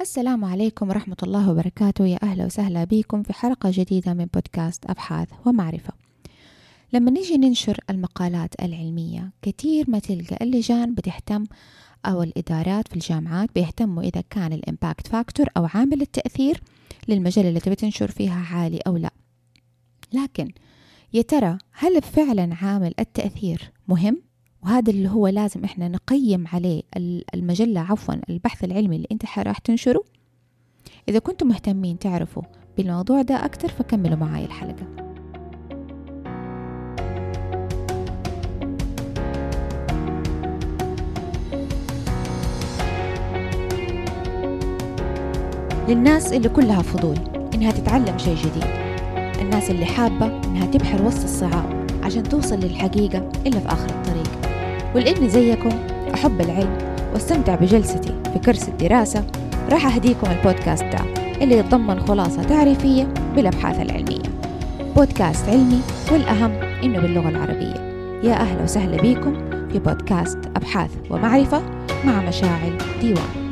السلام عليكم ورحمة الله وبركاته. يا أهلا وسهلا بكم في حلقة جديدة من بودكاست أبحاث ومعرفة. لما نيجي ننشر المقالات العلمية كثير ما تلقى اللجان بتهتم أو الإدارات في الجامعات بيهتموا إذا كان ال impact factor أو عامل التأثير للمجلة اللي تبي تنشر فيها عالي أو لا. لكن يا ترى هل فعلا عامل التأثير مهم؟ وهذا اللي هو لازم إحنا نقيم عليه المجلة عفوا البحث العلمي اللي أنت راح تنشره. إذا كنتم مهتمين تعرفوا بالموضوع ده أكتر فكملوا معاي الحلقة. للناس اللي كلها فضول إنها تتعلم شيء جديد. الناس اللي حابة إنها تبحر وسط الصعاب عشان توصل للحقيقة إلا في الطريق ولأني زيكم أحب العلم وأستمتع بجلستي في كرسي الدراسة راح أهديكم البودكاست ده اللي يتضمن خلاصة تعريفية بالأبحاث العلمية. بودكاست علمي والأهم إنه باللغة العربية. يا أهلا وسهلا بكم في بودكاست أبحاث ومعرفة مع مشاعل ديوان.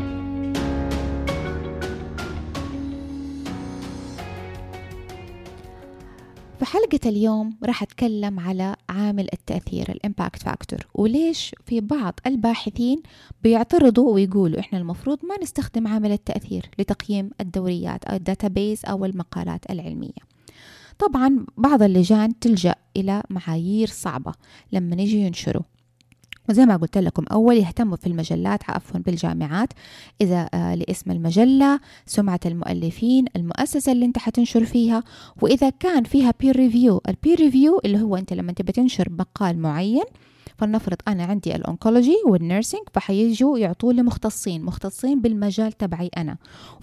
حلقة اليوم راح أتكلم على عامل التأثير ال impact factor وليش في بعض الباحثين بيعترضوا ويقولوا إحنا المفروض ما نستخدم عامل التأثير لتقييم الدوريات أو ال database أو المقالات العلمية. طبعا بعض اللجان تلجأ إلى معايير صعبة لما نجي ينشروا. وزي ما قلت لكم أول يهتموا في المجلات عفوا بالجامعات. إذا آه لاسم المجلة سمعة المؤلفين المؤسسة اللي أنت حتنشر فيها. وإذا كان فيها peer review ال peer review اللي هو أنت لما تبي تنشر مقال معين فلنفرض أنا عندي ال oncology وال nursing فحيجوا يعطوا لي مختصين مختصين بالمجال تبعي أنا.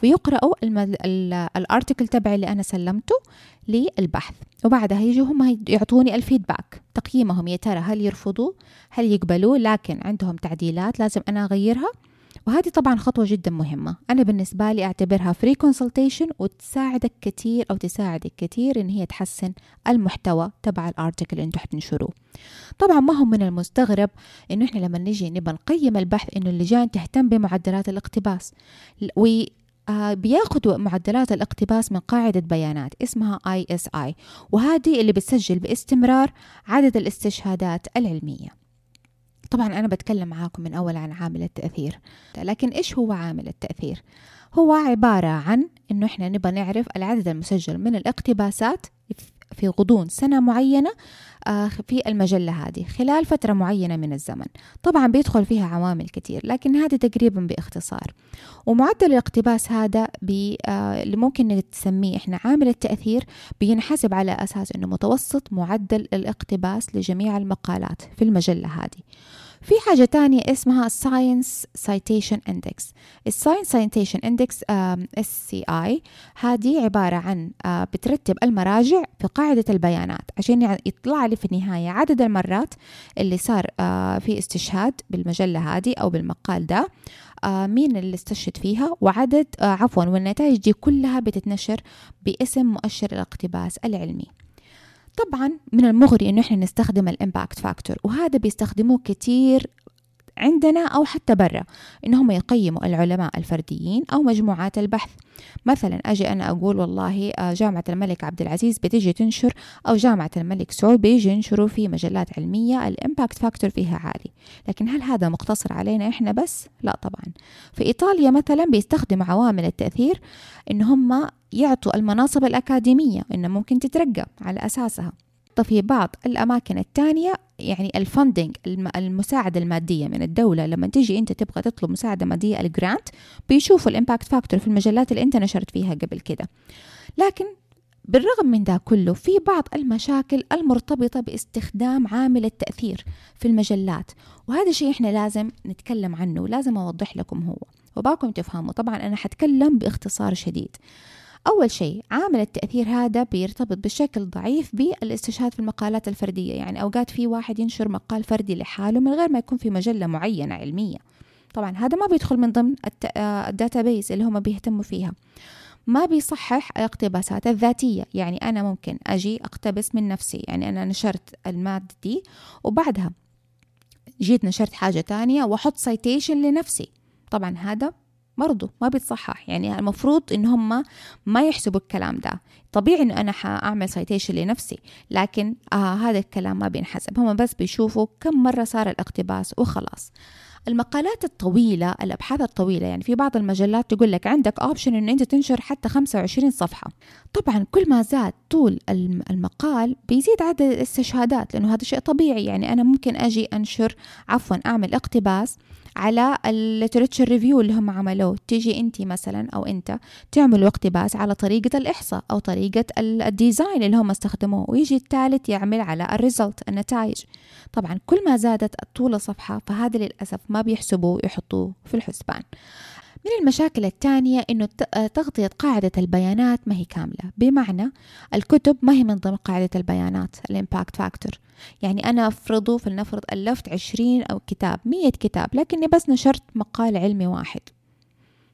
ويقرأوا ال article تبعي اللي أنا سلمته للبحث. وبعدها يجوا هم يعطوني ال feedback تقييمهم يا ترى هل يرفضوا هل يقبلوا لكن عندهم تعديلات لازم أنا أغيرها. وهذه طبعا خطوة جدا مهمة. أنا بالنسبة لي أعتبرها free consultation وتساعدك كثير أو تساعدك كثير إن هي تحسن المحتوى تبع ال article اللي أنتم حتنشروه طبعا ما هو من المستغرب إنه إحنا لما نجي نبى نقيم البحث إنه اللجان تهتم بمعدلات الاقتباس. و آه، بياخذوا معدلات الاقتباس من قاعدة بيانات اسمها ISI وهذه اللي بتسجل باستمرار عدد الاستشهادات العلمية. طبعا أنا بتكلم معاكم من أول عن عامل التأثير. لكن إيش هو عامل التأثير؟ هو عبارة عن إنه إحنا نبغى نعرف العدد المسجل من الاقتباسات في غضون سنة معينة آه، في المجلة هذه خلال فترة معينة من الزمن. طبعا بيدخل فيها عوامل كثير لكن هذه تقريبا باختصار. ومعدل الاقتباس هذا آه، اللي ممكن تسميه إحنا عامل التأثير بينحسب على أساس أنه متوسط معدل الاقتباس لجميع المقالات في المجلة هذه. في حاجة تانية اسمها Science Citation Index. Science Citation Index SCI هذه عبارة عن بترتب المراجع في قاعدة البيانات عشان يطلع لي في النهاية عدد المرات اللي صار في استشهاد بالمجلة هذه أو بالمقال ده مين اللي استشهد فيها وعدد عفوا والنتائج دي كلها بتتنشر باسم مؤشر الاقتباس العلمي. طبعا من المغري إنه إحنا نستخدم ال impact factor وهذا بيستخدموه كتير عندنا أو حتى برا إنهم يقيموا العلماء الفرديين أو مجموعات البحث. مثلا أجي أنا أقول والله آه، جامعة الملك عبد العزيز بتيجي تنشر أو جامعة الملك سعود بيجي ينشروا في مجلات علمية ال impact factor فيها عالي. لكن هل هذا مقتصر علينا إحنا بس؟ لا طبعا. في إيطاليا مثلا بيستخدموا عوامل التأثير إن هم يعطوا المناصب الأكاديمية إنه ممكن تترقى على أساسها. في بعض الأماكن الثانية يعني ال funding المساعدة المادية من الدولة. لما تيجي أنت تبغى تطلب مساعدة مادية ال grant بيشوفوا ال impact factor في المجلات اللي أنت نشرت فيها قبل كده. لكن بالرغم من ذا كله في بعض المشاكل المرتبطة باستخدام عامل التأثير في المجلات. وهذا الشيء إحنا لازم نتكلم عنه ولازم أوضح لكم هو. وباكم تفهموا. طبعا أنا حتكلم باختصار شديد. أول شيء عامل التأثير هذا بيرتبط بشكل ضعيف بالاستشهاد في المقالات الفردية. يعني أوقات في واحد ينشر مقال فردي لحاله من غير ما يكون في مجلة معينة علمية. طبعا هذا ما بيدخل من ضمن الداتابيس اللي هم بيهتموا فيها. ما بيصحح الاقتباسات الذاتية. يعني أنا ممكن أجي أقتبس من نفسي. يعني أنا نشرت المادة دي وبعدها جيت نشرت حاجة تانية وأحط citation لنفسي. طبعا هذا برضو ما بيتصحح. يعني المفروض إن هم ما يحسبوا الكلام ده. طبيعي إنه أنا حأعمل citation لنفسي لكن آه هذا الكلام ما بينحسب. هم بس بيشوفوا كم مرة صار الاقتباس وخلاص. المقالات الطويلة الأبحاث الطويلة يعني في بعض المجلات تقول لك عندك option إن أنت تنشر حتى 25 صفحة. طبعا كل ما زاد طول المقال بيزيد عدد الاستشهادات لأنه هذا شيء طبيعي. يعني أنا ممكن أجي أنشر عفوا أعمل اقتباس على ال literature review اللي هم عملوه. تيجي انت مثلا أو انت تعملوا اقتباس على طريقة الإحصاء أو طريقة ال design اللي هم استخدموه. ويجي الثالث يعمل على ال results النتائج. طبعا كل ما زادت طول الصفحة فهذا للأسف ما بيحسبوه ويحطوه في الحسبان. من المشاكل الثانية أنه تغطية قاعدة البيانات ما هي كاملة. بمعنى الكتب ما هي من ضمن قاعدة البيانات ال impact factor يعني أنا أفرضه فلنفرض ألفت عشرين أو كتاب مية كتاب لكني بس نشرت مقال علمي واحد.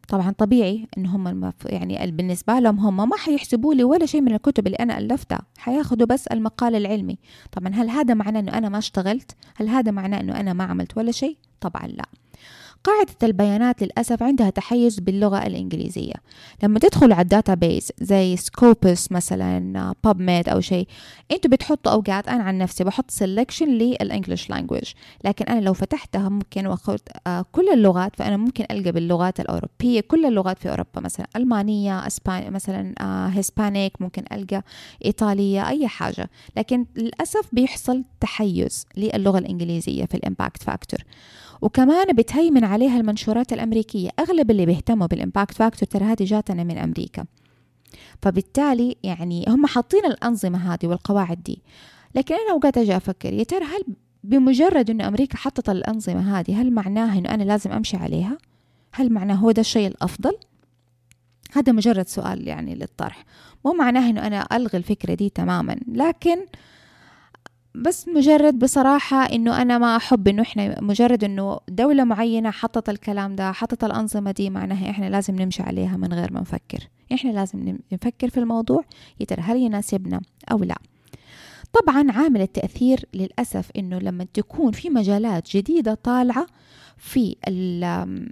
طبعا طبيعي إن هم. يعني بالنسبة لهم هم ما حيحسبوا لي ولا شيء من الكتب اللي أنا ألفتها. حياخذوا بس المقال العلمي. طبعا هل هذا معناه إنه أنا ما اشتغلت؟ هل هذا معناه إنه أنا ما عملت ولا شيء؟ طبعا لا. قاعدة البيانات للأسف عندها تحيز باللغة الإنجليزية. لما تدخل على ال database زي Scopus مثلا PubMed أو شيء أنتوا بتحطوا أوقات أنا عن نفسي بحط سelection لل English language لكن أنا لو فتحتها ممكن وأخذت آه كل اللغات فأنا ممكن ألقى باللغات الأوروبية كل اللغات في أوروبا مثلا ألمانية أسبانية مثلا آه Hispanic ممكن ألقى إيطالية أي حاجة. لكن للأسف بيحصل تحيز للغة الإنجليزية في ال impact factor وكمان بتهيمن عليها المنشورات الأمريكية. أغلب اللي بيهتموا بال impact factor ترى هذه جاتنا من أمريكا. فبالتالي يعني هم حاطين الأنظمة هذه والقواعد دي. لكن أنا أوقات أجي أفكر يا ترى هل بمجرد أنه أمريكا حطت الأنظمة هذه هل معناها أنه أنا لازم أمشي عليها؟ هل معناه هو ده الشيء الأفضل؟ هذا مجرد سؤال يعني للطرح. مو معناه أنه أنا ألغي الفكرة دي تماما. لكن بس مجرد بصراحة إنه أنا ما أحب إنه إحنا مجرد إنه دولة معينة حطت الكلام ده حطت الأنظمة دي معناها إحنا لازم نمشي عليها من غير ما نفكر. إحنا لازم نفكر في الموضوع يا ترى هل يناسبنا أو لا. طبعا عامل التأثير للأسف إنه لما تكون في مجالات جديدة طالعة في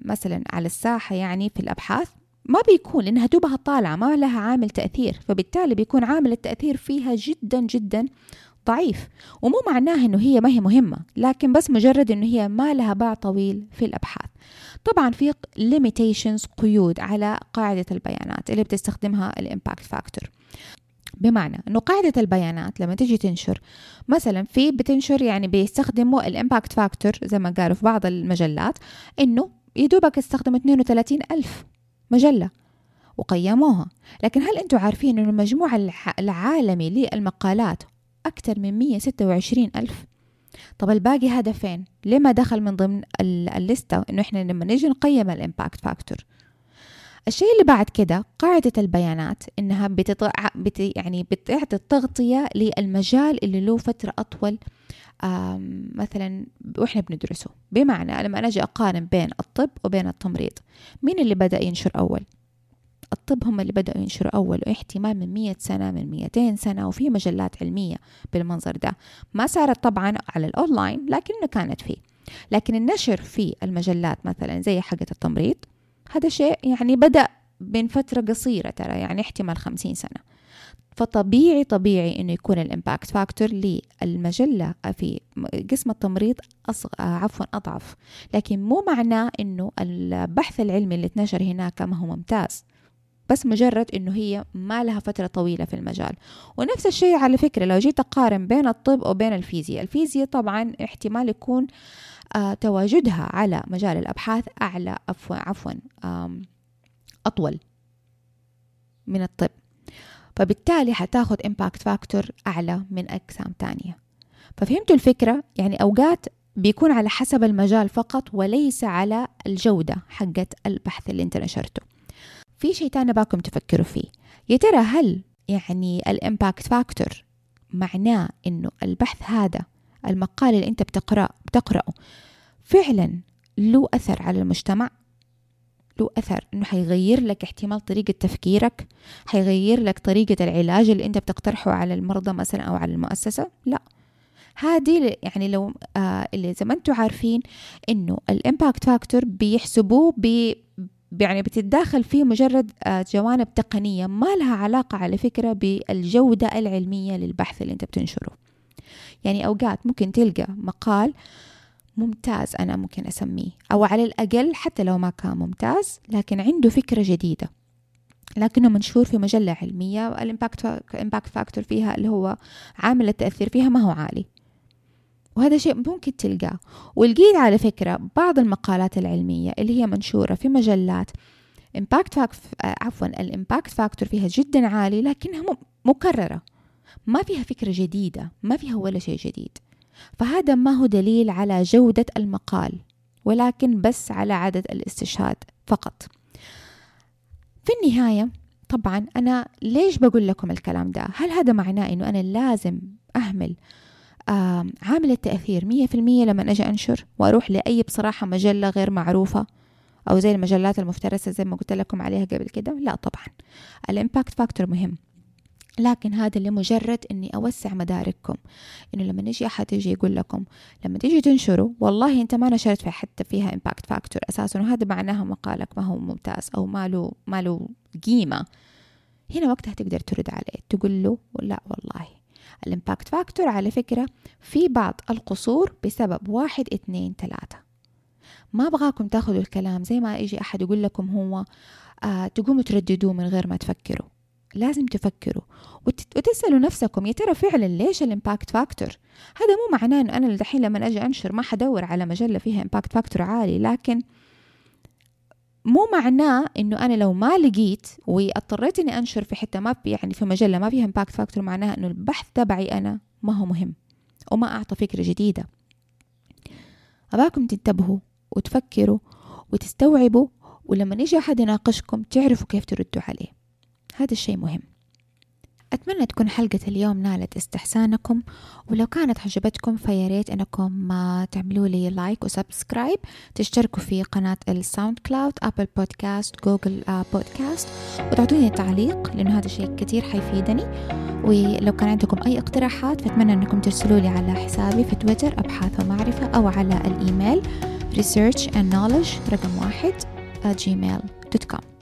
مثلا على الساحة يعني في الأبحاث ما بيكون لأنها دوبها طالعة ما لها عامل تأثير فبالتالي بيكون عامل التأثير فيها جدا جدا ضعيف ومو معناه إنه هي ما هي مهمة لكن بس مجرد إنه هي ما لها باع طويل في الأبحاث. طبعا في limitations قيود على قاعدة البيانات اللي بتستخدمها ال impact factor. بمعنى إنه قاعدة البيانات لما تجي تنشر مثلا في بتنشر يعني بيستخدموا ال impact factor زي ما قالوا في بعض المجلات إنه يدوبك استخدم 32 ألف مجلة وقيموها. لكن هل أنتم عارفين أن المجموع العالمي للمقالات أكثر من 126 ألف. طب الباقي هذا فين؟ ليه ما دخل من ضمن الليستة إنه إحنا لما نيجي نقيم ال impact factor الشيء اللي بعد كده قاعدة البيانات إنها بتطع... بت... يعني بتعطي التغطية للمجال اللي له فترة أطول مثلا وإحنا بندرسه. بمعنى لما أنا أجي أقارن بين الطب وبين التمريض مين اللي بدأ ينشر أول؟ الطب هم اللي بدأوا ينشروا أول واحتمال من مية سنة من ميتين سنة وفي مجلات علمية بالمنظر ده. ما صارت طبعا على الأونلاين لكنه كانت فيه. لكن النشر في المجلات مثلا زي حقة التمريض هذا شيء يعني بدأ من فترة قصيرة ترى يعني احتمال خمسين سنة. فطبيعي طبيعي إنه يكون ال impact factor للمجلة في قسم التمريض أصغ... عفوا أضعف. لكن مو معناه إنه البحث العلمي اللي اتنشر هناك ما هو ممتاز. بس مجرد إنه هي ما لها فترة طويلة في المجال. ونفس الشيء على فكرة لو جيت أقارن بين الطب وبين الفيزياء الفيزياء طبعا احتمال يكون آه تواجدها على مجال الأبحاث أعلى عفوا عفوا أطول من الطب. فبالتالي حتاخد impact factor أعلى من اقسام تانية. ففهمتوا الفكرة؟ يعني أوقات بيكون على حسب المجال فقط وليس على الجودة حقت البحث اللي انت نشرته. في شيء تاني أبغاكم تفكروا فيه. يا ترى هل يعني ال impact factor معناه إنه البحث هذا المقال اللي أنت بتقرأ بتقرأه فعلا له أثر على المجتمع؟ له أثر إنه حيغير لك احتمال طريقة تفكيرك؟ حيغير لك طريقة العلاج اللي أنت بتقترحه على المرضى مثلا أو على المؤسسة؟ لا. هذه يعني لو آه اللي زي ما أنتم عارفين إنه ال impact factor بيحسبوه يعني بتتداخل فيه مجرد آه، جوانب تقنية ما لها علاقة على فكرة بالجودة العلمية للبحث اللي انت بتنشره. يعني أوقات ممكن تلقى مقال ممتاز أنا ممكن أسميه أو على الأقل حتى لو ما كان ممتاز لكن عنده فكرة جديدة. لكنه منشور في مجلة علمية ال impact factor فيها اللي هو عامل التأثير فيها ما هو عالي. وهذا شيء ممكن تلقاه. ولقيت على فكرة بعض المقالات العلمية اللي هي منشورة في مجلات impact آه، عفوا ال impact factor فيها جدا عالي لكنها مكررة. ما فيها فكرة جديدة ما فيها ولا شيء جديد. فهذا ما هو دليل على جودة المقال ولكن بس على عدد الاستشهاد فقط. في النهاية طبعا أنا ليش بقول لكم الكلام ده؟ هل هذا معناه أنه أنا لازم أهمل عامل التأثير مية في المية لما أجي أنشر وأروح لأي بصراحة مجلة غير معروفة أو زي المجلات المفترسة زي ما قلت لكم عليها قبل كده. لا طبعا. ال impact factor مهم. لكن هذا لمجرد إني أوسع مدارككم. إنه لما يجي أحد يجي يقول لكم لما تيجي تنشروا والله أنت ما نشرت في حتى فيها impact factor أساسا وهذا معناها مقالك ما هو ممتاز أو ما له ما له قيمة. هنا وقتها تقدر ترد عليه تقول له لا والله. ال impact factor على فكرة في بعض القصور بسبب واحد اثنين ثلاثة. ما أبغاكم تاخذوا الكلام زي ما يجي أحد يقول لكم هو آه تقوموا ترددوه من غير ما تفكروا. لازم تفكروا وتسألوا نفسكم يا ترى فعلا ليش ال impact factor؟ هذا مو معناه إنه أنا الحين لما أجي أنشر ما حدور على مجلة فيها impact factor عالي لكن مو معناه إنه أنا لو ما لقيت واضطريت إني أنشر في حتة ما يعني في مجلة ما فيها impact factor معناها إنه البحث تبعي أنا ما هو مهم وما أعطى فكرة جديدة. أباكم تنتبهوا وتفكروا وتستوعبوا ولما يجي أحد يناقشكم تعرفوا كيف تردوا عليه. هذا الشيء مهم. أتمنى تكون حلقة اليوم نالت استحسانكم ولو كانت عجبتكم فياريت أنكم تعملوا لي like و subscribe. تشتركوا في قناة ال SoundCloud Apple Podcast Google Podcast وتعطوني تعليق لأنه هذا الشيء كتير حيفيدني. ولو كان عندكم أي اقتراحات فأتمنى أنكم ترسلوا لي على حسابي في تويتر أبحاث ومعرفة أو على الإيميل research and knowledge رقم واحد gmail.com